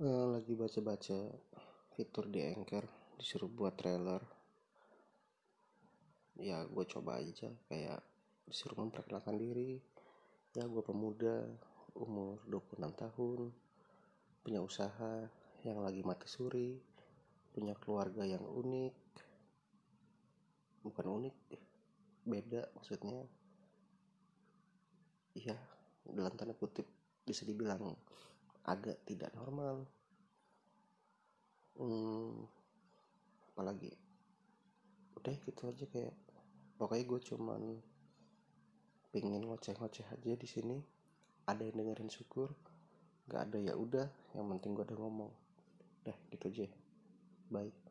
Eh, lagi baca-baca fitur di Anchor disuruh buat trailer. Ya gue coba aja kayak disuruh memperkenalkan diri. Ya gue pemuda umur 26 tahun punya usaha yang lagi mati suri punya keluarga yang unik. Bukan unik beda maksudnya. Iya dalam tanda kutip bisa dibilang agak tidak normal. Hmm, apalagi? Udah gitu aja kayak pokoknya gue cuman pengen ngoceh-ngoceh aja di sini. Ada yang dengerin syukur nggak ada ya udah yang penting gue udah ngomong. Udah gitu aja. Bye